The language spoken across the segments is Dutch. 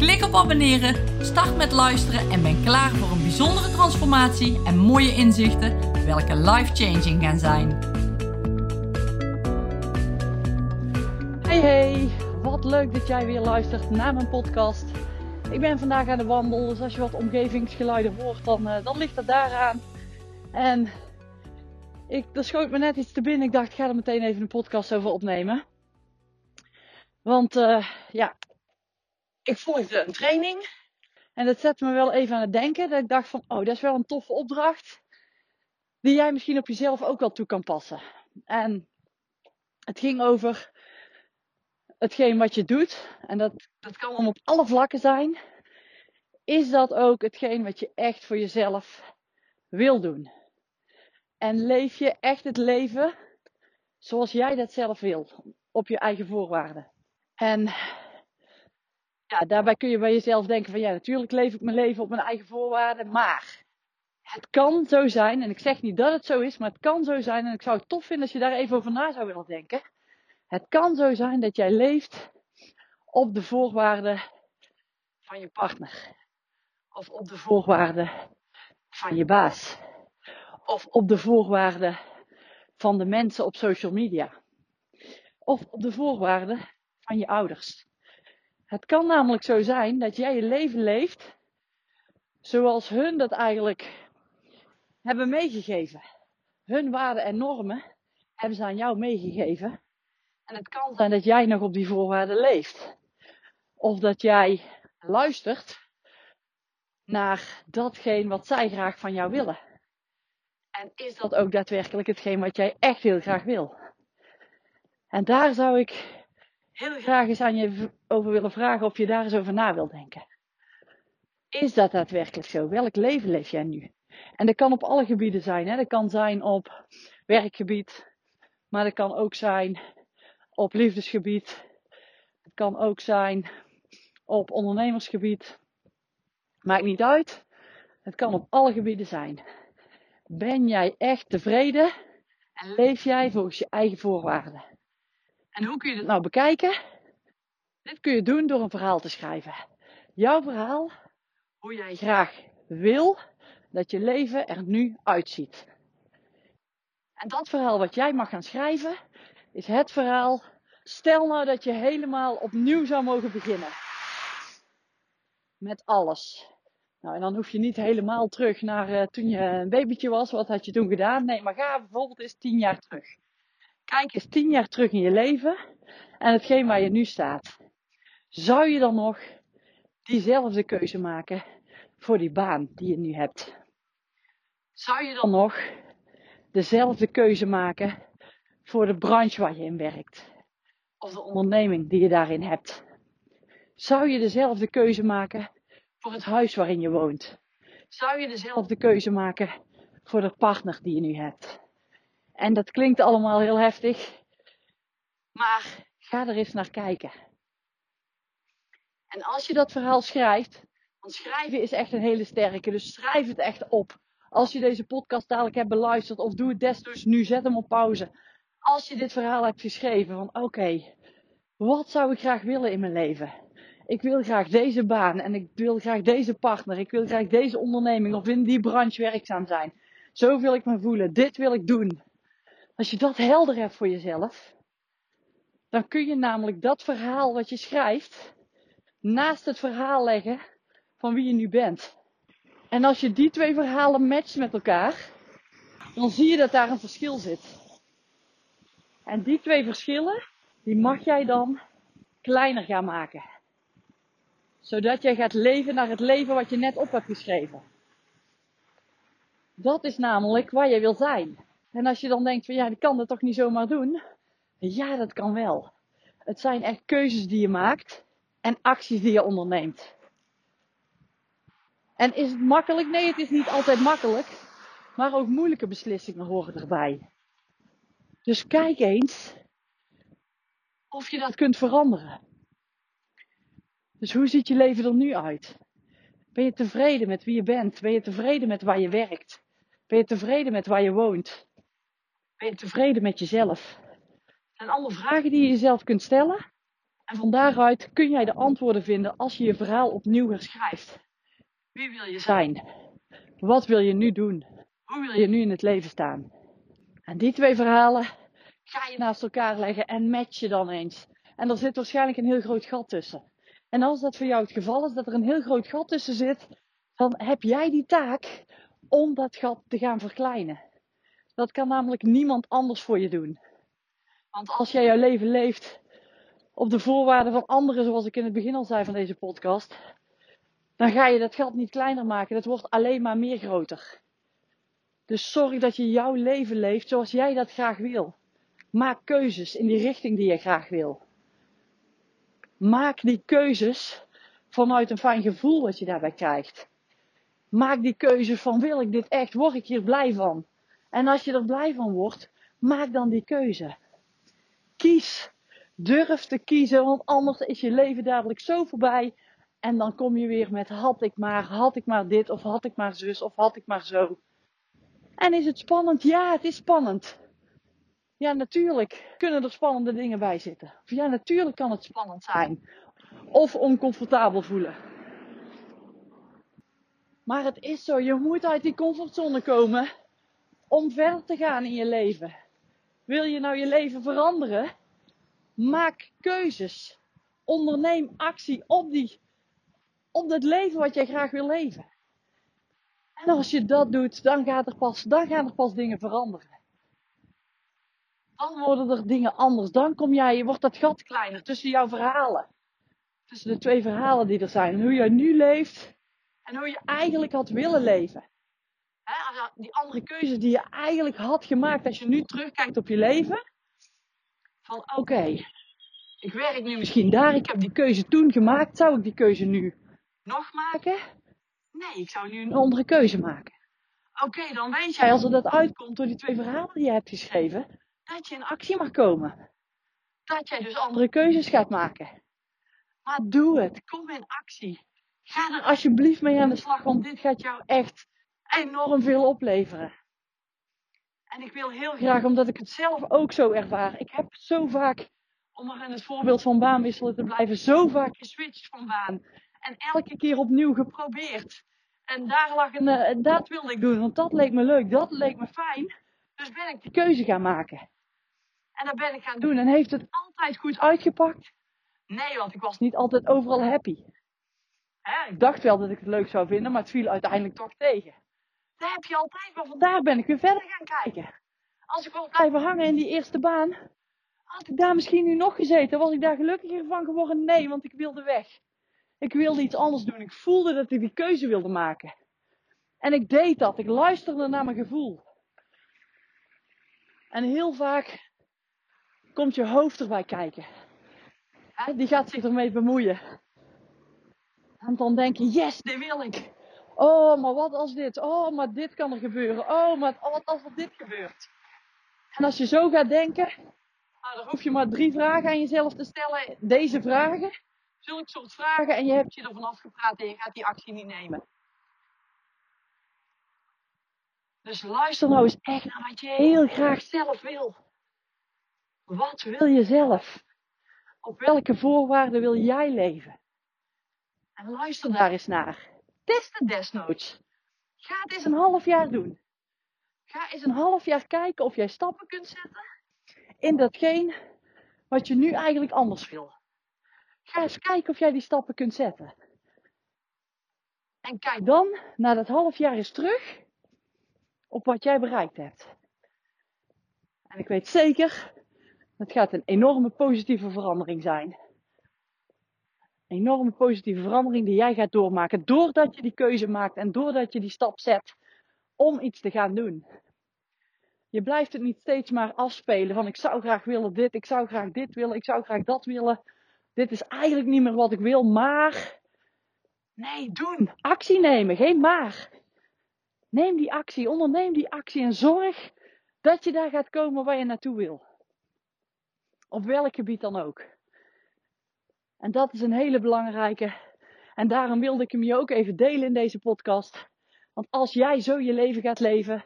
Klik op abonneren, start met luisteren en ben klaar voor een bijzondere transformatie en mooie inzichten, welke life-changing gaan zijn. Hey hey, wat leuk dat jij weer luistert naar mijn podcast. Ik ben vandaag aan de wandel, dus als je wat omgevingsgeluiden hoort, dan, uh, dan ligt dat daaraan. En ik, er schoot me net iets te binnen. Ik dacht, ik ga er meteen even een podcast over opnemen. Want uh, ja, ik volgde een training. En dat zette me wel even aan het denken. Dat ik dacht van, oh, dat is wel een toffe opdracht. Die jij misschien op jezelf ook wel toe kan passen. En het ging over hetgeen wat je doet. En dat, dat kan dan op alle vlakken zijn. Is dat ook hetgeen wat je echt voor jezelf wil doen? En leef je echt het leven zoals jij dat zelf wil. Op je eigen voorwaarden. En daarbij kun je bij jezelf denken van ja, natuurlijk leef ik mijn leven op mijn eigen voorwaarden, maar het kan zo zijn, en ik zeg niet dat het zo is, maar het kan zo zijn, en ik zou het tof vinden als je daar even over na zou willen denken. Het kan zo zijn dat jij leeft op de voorwaarden van je partner. Of op de voorwaarden van je baas. Of op de voorwaarden van de mensen op social media. Of op de voorwaarden van je ouders. Het kan namelijk zo zijn dat jij je leven leeft zoals hun dat eigenlijk hebben meegegeven. Hun waarden en normen hebben ze aan jou meegegeven. En het kan zijn dat jij nog op die voorwaarden leeft. Of dat jij luistert naar datgene wat zij graag van jou willen. En is dat ook daadwerkelijk hetgeen wat jij echt heel graag wil? En daar zou ik heel graag eens aan je over willen vragen of je daar eens over na wilt denken. Is dat daadwerkelijk zo? Welk leven leef jij nu? En dat kan op alle gebieden zijn. Hè? Dat kan zijn op werkgebied, maar dat kan ook zijn op liefdesgebied. Het kan ook zijn op ondernemersgebied. Maakt niet uit. Het kan op alle gebieden zijn. Ben jij echt tevreden en leef jij volgens je eigen voorwaarden? En hoe kun je dit nou bekijken? Dit kun je doen door een verhaal te schrijven. Jouw verhaal, hoe jij graag wil dat je leven er nu uitziet. En dat verhaal wat jij mag gaan schrijven, is het verhaal. Stel nou dat je helemaal opnieuw zou mogen beginnen. Met alles. Nou, en dan hoef je niet helemaal terug naar uh, toen je een babytje was. Wat had je toen gedaan? Nee, maar ga bijvoorbeeld eens tien jaar terug. Kijk eens tien jaar terug in je leven en hetgeen waar je nu staat. Zou je dan nog diezelfde keuze maken voor die baan die je nu hebt? Zou je dan nog dezelfde keuze maken voor de branche waar je in werkt? Of de onderneming die je daarin hebt? Zou je dezelfde keuze maken voor het huis waarin je woont? Zou je dezelfde keuze maken voor de partner die je nu hebt? En dat klinkt allemaal heel heftig. Maar ga er eens naar kijken. En als je dat verhaal schrijft, want schrijven is echt een hele sterke, dus schrijf het echt op. Als je deze podcast dadelijk hebt beluisterd, of doe het desnoods nu, zet hem op pauze. Als je dit verhaal hebt geschreven van oké, wat zou ik graag willen in mijn leven? Ik wil graag deze baan en ik wil graag deze partner, ik wil graag deze onderneming of in die branche werkzaam zijn. Zo wil ik me voelen, dit wil ik doen. Als je dat helder hebt voor jezelf, dan kun je namelijk dat verhaal wat je schrijft naast het verhaal leggen van wie je nu bent. En als je die twee verhalen matcht met elkaar, dan zie je dat daar een verschil zit. En die twee verschillen, die mag jij dan kleiner gaan maken. Zodat jij gaat leven naar het leven wat je net op hebt geschreven. Dat is namelijk waar je wil zijn. En als je dan denkt van ja, ik kan dat toch niet zomaar doen. Ja, dat kan wel. Het zijn echt keuzes die je maakt en acties die je onderneemt. En is het makkelijk? Nee, het is niet altijd makkelijk. Maar ook moeilijke beslissingen horen erbij. Dus kijk eens of je dat kunt veranderen. Dus hoe ziet je leven er nu uit? Ben je tevreden met wie je bent? Ben je tevreden met waar je werkt? Ben je tevreden met waar je woont? Ben je tevreden met jezelf? Dat zijn allemaal vragen die je jezelf kunt stellen. En van daaruit kun jij de antwoorden vinden als je je verhaal opnieuw herschrijft. Wie wil je zijn? Wat wil je nu doen? Hoe wil je nu in het leven staan? En die twee verhalen ga je naast elkaar leggen en match je dan eens. En er zit waarschijnlijk een heel groot gat tussen. En als dat voor jou het geval is, dat er een heel groot gat tussen zit, dan heb jij die taak om dat gat te gaan verkleinen. Dat kan namelijk niemand anders voor je doen. Want als jij jouw leven leeft op de voorwaarden van anderen, zoals ik in het begin al zei van deze podcast, dan ga je dat gat niet kleiner maken. Dat wordt alleen maar meer groter. Dus zorg dat je jouw leven leeft zoals jij dat graag wil. Maak keuzes in die richting die je graag wil. Maak die keuzes vanuit een fijn gevoel wat je daarbij krijgt. Maak die keuze van wil ik dit echt, word ik hier blij van? En als je er blij van wordt, maak dan die keuze. Kies. Durf te kiezen, want anders is je leven dadelijk zo voorbij. En dan kom je weer met had ik maar, had ik maar dit, of had ik maar zus, of had ik maar zo. En is het spannend? Ja, het is spannend. Ja, natuurlijk kunnen er spannende dingen bij zitten. Ja, natuurlijk kan het spannend zijn. Of oncomfortabel voelen. Maar het is zo, je moet uit die comfortzone komen om verder te gaan in je leven. Wil je nou je leven veranderen? Maak keuzes. Onderneem actie op, die, op dat leven wat jij graag wil leven. En als je dat doet, dan, gaat er pas, dan gaan er pas dingen veranderen. Dan worden er dingen anders. Dan kom jij, wordt dat gat kleiner tussen jouw verhalen. Tussen de twee verhalen die er zijn. Hoe jij nu leeft en hoe je eigenlijk had willen leven. Die andere keuzes die je eigenlijk had gemaakt als je nu terugkijkt op je leven. Van oké, ik werk nu misschien daar, ik heb die keuze toen gemaakt. Zou ik die keuze nu nog maken? Nee, ik zou nu een andere keuze maken. Oké, dan weet jij als er dat uitkomt door die twee verhalen die je hebt geschreven, dat je in actie mag komen. Dat jij dus andere keuzes gaat maken. Maar doe het. Kom in actie. Ga er alsjeblieft mee aan de slag, want dit gaat jou echt enorm veel opleveren. En ik wil heel graag, omdat ik het zelf ook zo ervaar. Ik heb zo vaak, om maar in het voorbeeld van baanwisselen te blijven, zo vaak geswitcht van baan. En elke keer opnieuw geprobeerd. En daar lag een, uh, dat wilde ik doen, want dat leek me leuk, dat leek me fijn. Dus ben ik de keuze gaan maken. En dat ben ik gaan doen. En heeft het altijd goed uitgepakt? Nee, want ik was niet altijd overal happy. Hè, ik dacht wel dat ik het leuk zou vinden, maar het viel uiteindelijk toch tegen. Daar heb je altijd, maar vandaar ben ik weer verder gaan kijken. Als ik wil blijven hangen in die eerste baan, had ik daar misschien nu nog gezeten. Was ik daar gelukkiger van geworden? Nee, want ik wilde weg. Ik wilde iets anders doen. Ik voelde dat ik die keuze wilde maken. En ik deed dat. Ik luisterde naar mijn gevoel. En heel vaak komt je hoofd erbij kijken. Die gaat zich ermee bemoeien. En dan denk je, yes, dit wil ik. Oh, maar wat als dit? Oh, maar dit kan er gebeuren. Oh, maar wat als er dit gebeurt? En als je zo gaat denken, nou, dan hoef je maar drie vragen aan jezelf te stellen. Deze vragen, zulke soort vragen, en je hebt je ervan afgepraat en je gaat die actie niet nemen. Dus luister nou eens echt naar wat je heel graag zelf wil. Wat wil je zelf? Op welke voorwaarden wil jij leven? En luister daar eens naar. Test het desnoods. Ga het eens een half jaar doen. Ga eens een half jaar kijken of jij stappen kunt zetten in datgene wat je nu eigenlijk anders wil. Ga eens kijken of jij die stappen kunt zetten. En kijk dan na dat half jaar eens terug op wat jij bereikt hebt. En ik weet zeker, het gaat een enorme positieve verandering zijn. Enorme positieve verandering die jij gaat doormaken doordat je die keuze maakt en doordat je die stap zet om iets te gaan doen. Je blijft het niet steeds maar afspelen van ik zou graag willen dit, ik zou graag dit willen, ik zou graag dat willen. Dit is eigenlijk niet meer wat ik wil, maar Nee, doen. Actie nemen, geen maar. Neem die actie, onderneem die actie en zorg dat je daar gaat komen waar je naartoe wil. Op welk gebied dan ook. En dat is een hele belangrijke. En daarom wilde ik hem je ook even delen in deze podcast. Want als jij zo je leven gaat leven,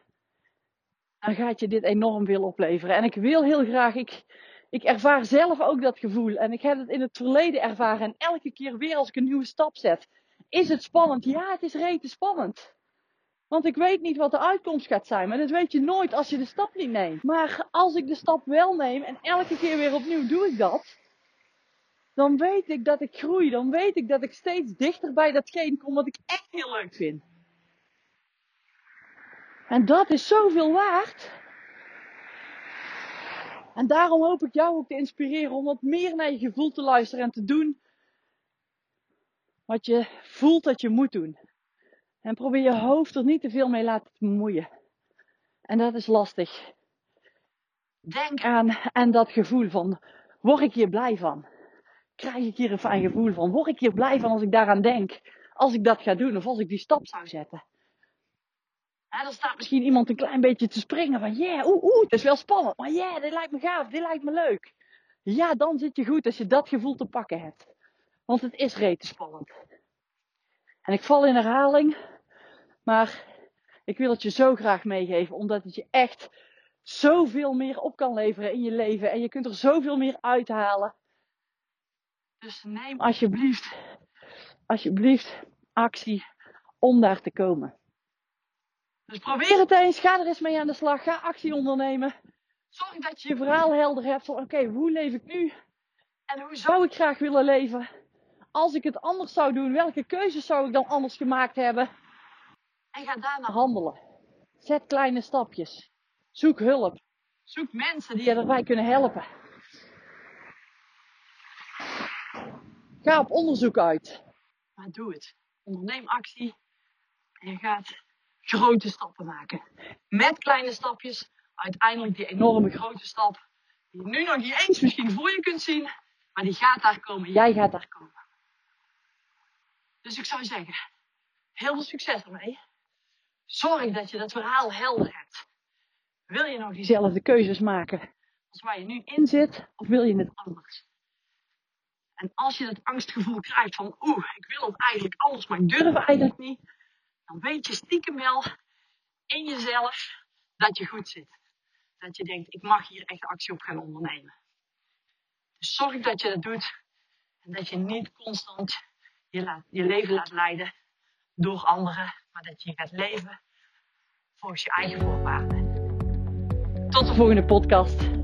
dan gaat je dit enorm veel opleveren. En ik wil heel graag, ik, ik ervaar zelf ook dat gevoel. En ik heb het in het verleden ervaren. En elke keer weer als ik een nieuwe stap zet, is het spannend. Ja, het is rete spannend. Want ik weet niet wat de uitkomst gaat zijn. Maar dat weet je nooit als je de stap niet neemt. Maar als ik de stap wel neem en elke keer weer opnieuw doe ik dat. Dan weet ik dat ik groei. Dan weet ik dat ik steeds dichter bij datgene kom wat ik echt heel leuk vind. En dat is zoveel waard. En daarom hoop ik jou ook te inspireren om wat meer naar je gevoel te luisteren en te doen wat je voelt dat je moet doen. En probeer je hoofd er niet te veel mee laten bemoeien. En dat is lastig. Denk aan, aan dat gevoel van, word ik hier blij van? Krijg ik hier een fijn gevoel van? Word ik hier blij van als ik daaraan denk? Als ik dat ga doen of als ik die stap zou zetten? En dan staat misschien iemand een klein beetje te springen van, yeah, oeh, oeh, het is wel spannend. Maar yeah, dit lijkt me gaaf, dit lijkt me leuk. Ja, dan zit je goed als je dat gevoel te pakken hebt. Want het is rete spannend. En ik val in herhaling, maar ik wil het je zo graag meegeven, omdat het je echt zoveel meer op kan leveren in je leven. En je kunt er zoveel meer uithalen. Dus neem alsjeblieft, alsjeblieft actie om daar te komen. Dus probeer het eens, ga er eens mee aan de slag, ga actie ondernemen. Zorg dat je je verhaal helder hebt van oké, hoe leef ik nu? En hoe zou ik graag willen leven? Als ik het anders zou doen, welke keuzes zou ik dan anders gemaakt hebben? En ga daarna handelen. Zet kleine stapjes. Zoek hulp. Zoek mensen die je erbij kunnen helpen. Ga op onderzoek uit. Maar doe het. Onderneem actie. En je gaat grote stappen maken. Met kleine stapjes. Uiteindelijk die enorme grote stap. Die je nu nog niet eens misschien voor je kunt zien. Maar die gaat daar komen. Jij gaat daar komen. Dus ik zou zeggen, heel veel succes ermee. Zorg dat je dat verhaal helder hebt. Wil je nog diezelfde keuzes maken als waar je nu in zit, of wil je het anders? En als je dat angstgevoel krijgt van, oeh, ik wil het eigenlijk anders, maar ik durf eigenlijk niet, dan weet je stiekem wel in jezelf dat je goed zit. Dat je denkt, ik mag hier echt actie op gaan ondernemen. Dus zorg dat je dat doet en dat je niet constant je, laat, je leven laat leiden door anderen, maar dat je gaat leven volgens je eigen voorwaarden. Tot de volgende podcast.